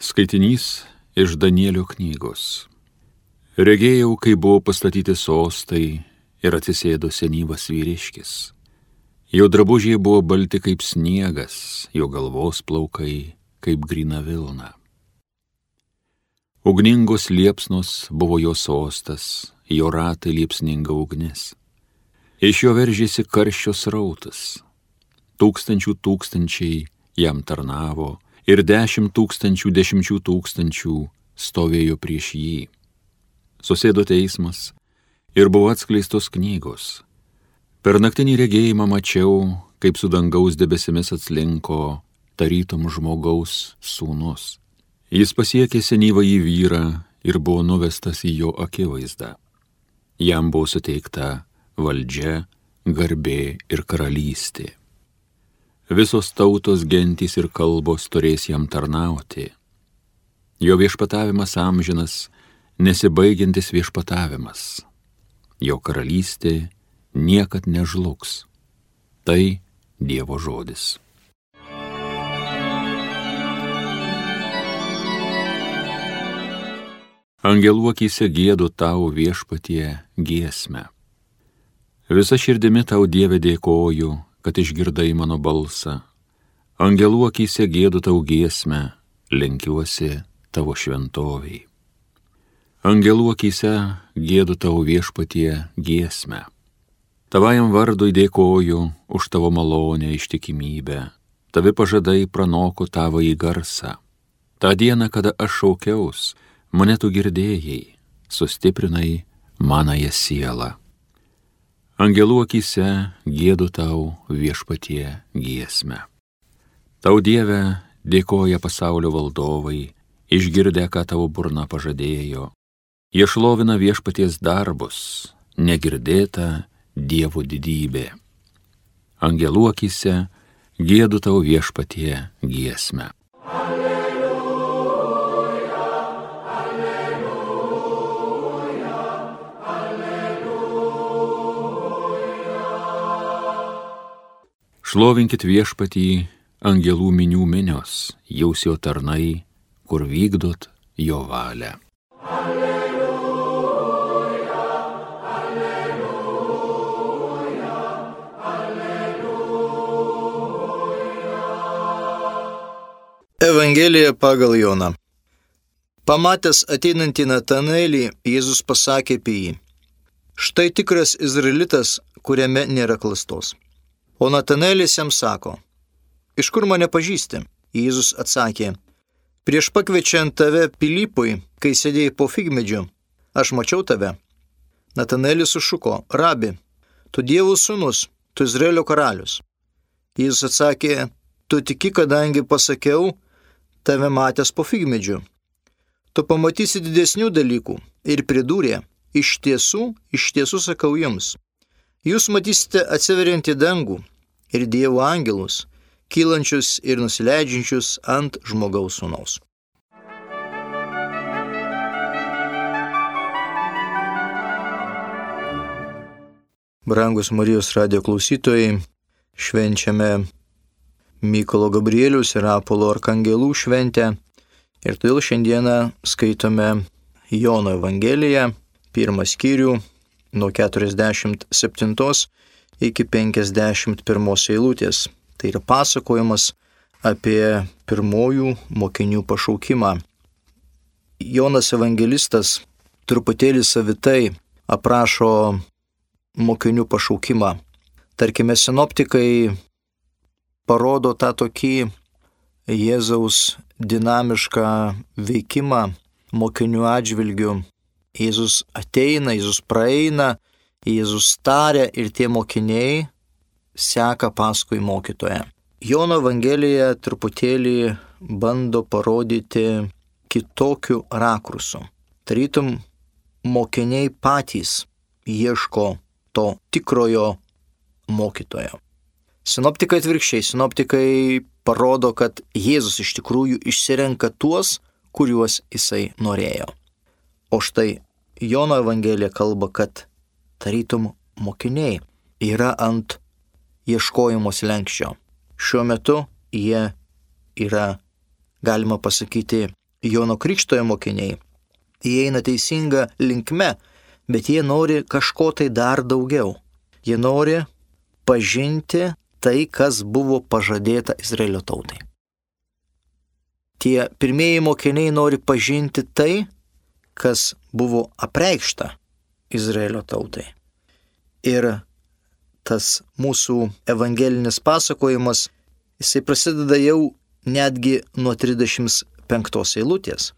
Skaitinys iš Danielio knygos. Regėjau, kai buvo pastatyti sostai ir atsisėdo senyvas vyriškis. Jo drabužiai buvo balti kaip sniegas, jo galvos plaukai kaip grina Vilna. Ugningos liepsnos buvo jo sostas, jo ratai liepsninga ugnis. Iš jo veržėsi karščios rautas. Tūkstančių tūkstančiai jam tarnavo ir dešimt tūkstančių dešimčių tūkstančių stovėjo prieš jį. Susėdo teismas ir buvo atskleistos knygos. Per naktinį regėjimą mačiau, kaip su dangaus debesimis atslinko tarytum žmogaus sūnus. Jis pasiekė senyvą į vyrą ir buvo nuvestas į jo akivaizdą. Jam buvo suteikta valdžia, garbė ir karalystė visos tautos gentys ir kalbos turės jam tarnauti. Jo viešpatavimas amžinas, nesibaigiantis viešpatavimas. Jo karalystė niekad nežlugs. Tai Dievo žodis. Angelų akise gėdu tau viešpatie giesmę. Visa širdimi tau Dieve dėkoju, kad išgirdai mano balsą. Angelų akise gėdu tau giesmę, lenkiuosi tavo šventoviai. Angelų akise gėdu tau viešpatie giesmę. Tavajam vardui dėkoju už tavo malonę ištikimybę. Tavi pažadai pranoko tavo į garsą. Ta diena, kada aš šaukiaus, mane tu girdėjai, sustiprinai manąją sielą. Angelų akise gėdu tau viešpatie giesmę. Tau Dieve dėkoja pasaulio valdovai, išgirdę, ką tavo burna pažadėjo. Jie šlovina viešpaties darbus, negirdėta Dievo didybė. Angelų akise gėdu tau viešpatie giesmę. Šlovinkit viešpatį angelų minių minios, jūs jo tarnai, kur vykdot jo valią. Alleluja, alleluja, alleluja. Evangelija pagal Joną. Pamatęs ateinantį Natanelį, Jėzus pasakė apie jį. Štai tikras izraelitas, kuriame nėra klastos. O Natanelis jam sako, iš kur mane pažįsti? Jėzus atsakė, prieš pakviečiant tave Pilypui, kai sėdėjai po figmedžiu, aš mačiau tave. Natanelis sušuko, rabi, tu Dievo sūnus, tu Izraelio karalius. Jėzus atsakė, tu tiki, kadangi pasakiau, tave matęs po figmedžiu. Tu pamatysi didesnių dalykų ir pridūrė, iš tiesų, iš tiesų sakau jums Jūs matysite atsiveriantį dangų ir Dievo angelus, kylančius ir nusileidžiančius ant žmogaus sūnaus. Brangus Marijos radio klausytojai, švenčiame Mykolo Gabrielius ir Apolo Arkangelų šventę ir todėl šiandieną skaitome Jono Evangeliją, pirmą skyrių nuo 47 iki 51 eilutės. Tai yra pasakojimas apie pirmojų mokinių pašaukimą. Jonas Evangelistas truputėlį savitai aprašo mokinių pašaukimą. Tarkime, sinoptikai parodo tą tokį Jėzaus dinamišką veikimą mokinių atžvilgių Jėzus ateina, Jėzus praeina, Jėzus taria ir tie mokiniai seka paskui mokytoją. Jono Evangelija truputėlį bando parodyti kitokiu rakursu. Tarytum mokiniai patys ieško to tikrojo mokytojo. Sinoptikai atvirkščiai, sinoptikai parodo, kad Jėzus iš tikrųjų išsirenka tuos, kuriuos jisai norėjo. O štai Jono Evangelija kalba, kad tarytum mokiniai yra ant ieškojimo slengščio. Šiuo metu jie yra, galima pasakyti, Jono Krikštojo mokiniai. Jie eina teisinga linkme, bet jie nori kažko tai dar daugiau. Jie nori pažinti tai, kas buvo pažadėta Izraelio tautai. Tie pirmieji mokiniai nori pažinti tai, kas buvo apreikšta Izraelio tautai. Ir tas mūsų evangelinis pasakojimas, jisai prasideda jau netgi nuo 35 eilutės.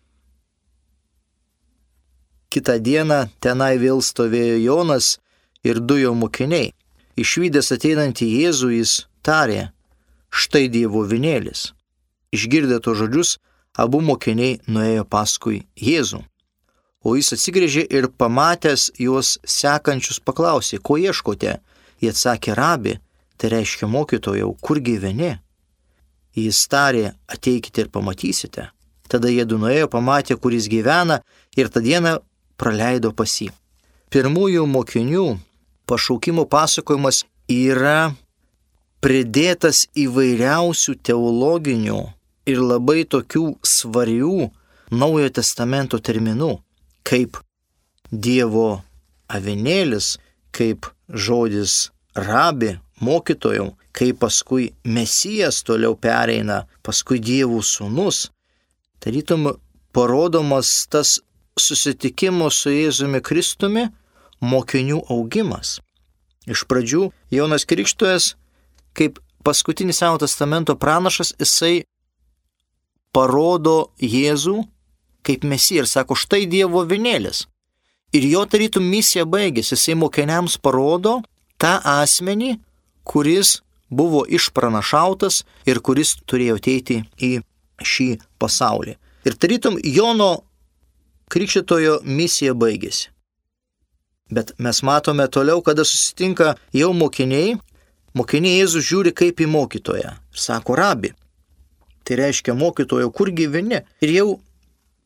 Kita diena tenai vėl stovėjo Jonas ir du jo mokiniai. Išvykęs ateinantį Jėzų jis tarė, štai Dievo vinėlis. Išgirdę to žodžius, abu mokiniai nuėjo paskui Jėzų. O jis atsigrėžė ir pamatęs juos sekančius paklausė, ko ieškote. Jie atsakė, rabi, tai reiškia mokytojau, kur gyveni. Jis tarė, ateikite ir pamatysite. Tada jie nuėjo, pamatė, kur jis gyvena ir tą dieną praleido pas jį. Pirmųjų mokinių pašaukimo pasakojimas yra pridėtas įvairiausių teologinių ir labai tokių svarių Naujojo testamento terminų, kaip Dievo avinėlis, kaip žodis rabi, mokytojų, kaip paskui Mesijas toliau pereina, paskui Dievų sūnus. Tarytum parodomas tas susitikimo su Jėzumi Kristumi mokinių augimas. Iš pradžių Jonas Krikštojas, kaip paskutinis Seno testamento pranašas, jisai parodo Jėzų kaip mesiją ir sako, štai Dievo vinėlis. Ir jo tarytum misija baigėsi, jisai mokiniams parodo tą asmenį, kuris buvo išpranašautas ir kuris turėjo ateiti į šį pasaulį. Ir tarytum Jono krikščitojo misija baigėsi. Bet mes matome toliau, kada susitinka jau mokiniai, mokiniai Jėzus žiūri kaip į mokytoją ir sako rabi. Tai reiškia mokytojo, kur gyveni. Ir jau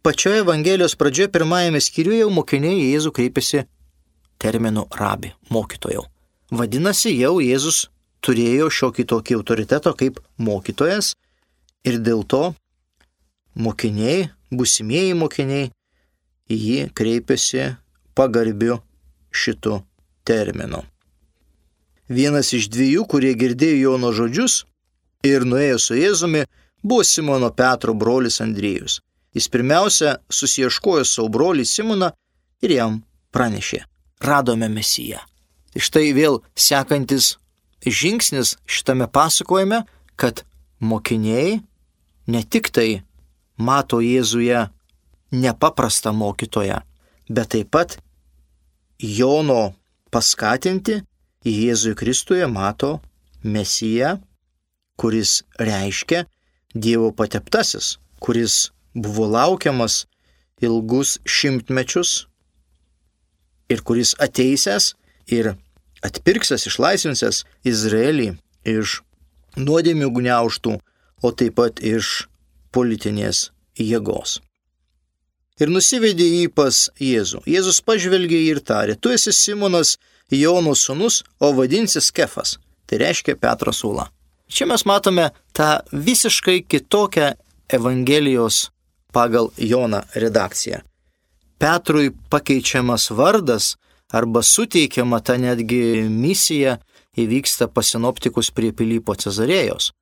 pačioje Evangelijos pradžioje pirmajame skyriuje jau mokiniai į Jėzų kreipiasi terminu rabi, mokytojau. Vadinasi, jau Jėzus turėjo šiokį tokį autoritetą kaip mokytojas ir dėl to mokiniai, busimieji mokiniai į jį kreipiasi pagarbiu šitų terminų. Vienas iš dviejų, kurie girdėjo Jono žodžius ir nuėjo su Jėzumi, buvo Simono Petro brolis Andriejus. Jis pirmiausia susieškojo savo brolį Simoną ir jam pranešė - radome Mesiją. Tai štai vėl sekantis žingsnis šitame pasakojime, kad mokiniai ne tik tai mato Jėzuje nepaprastą mokytoją, bet taip pat Jono paskatinti Jėzui Kristuje mato Mesiją, kuris reiškia Dievo pateptasis, kuris buvo laukiamas ilgus šimtmečius ir kuris ateisęs ir atpirksęs, išlaisvinsęs Izraelį iš nuodėmių gniauštų, o taip pat iš politinės jėgos ir nusivedė jį pas Jėzų. Jėzus pažvelgė ir tarė, tu esi Simonas Jono sūnus, o vadinsis Kefas. Tai reiškia Petras Ula. Čia mes matome tą visiškai kitokią Evangelijos pagal Joną redakciją. Petrui pakeičiamas vardas arba suteikiama ta netgi misija įvyksta pasinoptikus prie Pilypo Cezarėjos,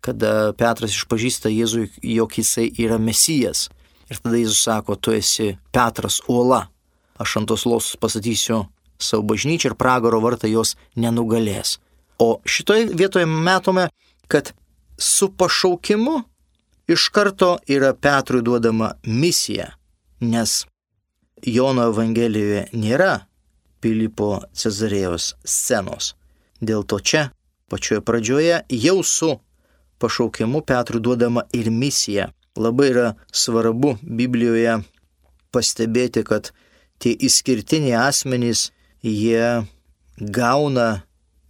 kada Petras išpažįsta Jėzui, jog jisai yra mesijas Ir tada Jėzus sako, tu esi Petras uola. Aš ant tos los pasatysiu savo bažnyčią ir pragaro vartą jos nenugalės. O šitoje vietoje matome, kad su pašaukimu iš karto yra Petrui duodama misija, nes Jono Evangelijoje nėra Pilypo Cezarėjos scenos. Dėl to čia, pačioje pradžioje, jau su pašaukimu Petrui duodama ir misija Labai yra svarbu Biblijoje pastebėti, kad tie išskirtiniai asmenys, jie gauna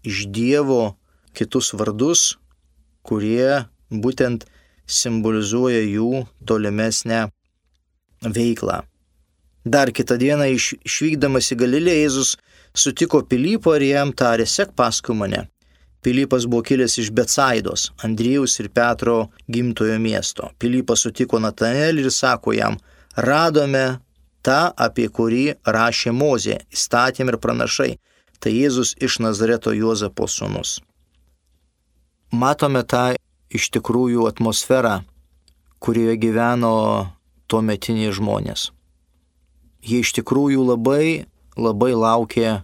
iš Dievo kitus vardus, kurie būtent simbolizuoja jų tolimesnę veiklą. Dar kitą dieną iš, išvykdamas į Galilę Jėzus sutiko Pilypo ir jam tarė, sek paskui mane. Pilypas buvo kilęs iš Betsaidos, Andrijaus ir Petro gimtojo miesto. Pilypas sutiko Natanelį ir sako jam, radome tą, apie kurį rašė Mozė, įstatėm ir pranašai, tai Jėzus iš Nazareto Juozapo sūnus. Matome tą iš tikrųjų atmosferą, kurioje gyveno tuo metiniai žmonės. Jie iš tikrųjų labai, labai laukė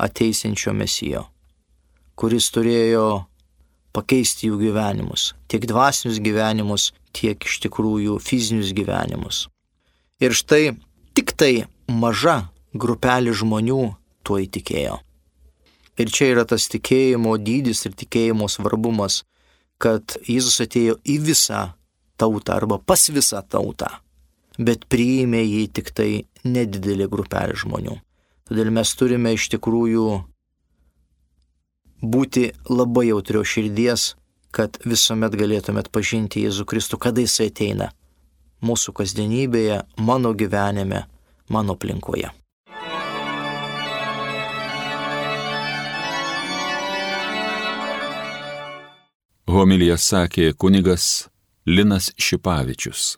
ateisinčio mesijo kuris turėjo pakeisti jų gyvenimus, tiek dvasinius gyvenimus, tiek iš tikrųjų fizinius gyvenimus. Ir štai tik tai maža grupelė žmonių tuo įtikėjo. Ir čia yra tas tikėjimo dydis ir tikėjimo svarbumas, kad Jėzus atėjo į visą tautą arba pas visą tautą, bet priėmė jį tik tai nedidelė grupelė žmonių. Todėl mes turime iš tikrųjų būti labai jautrio širdies, kad visuomet galėtumėt pažinti Jėzų Kristų, kada jis ateina mūsų kasdienybėje, mano gyvenime, mano aplinkoje. Homilija sakė kunigas Linas Šipavičius.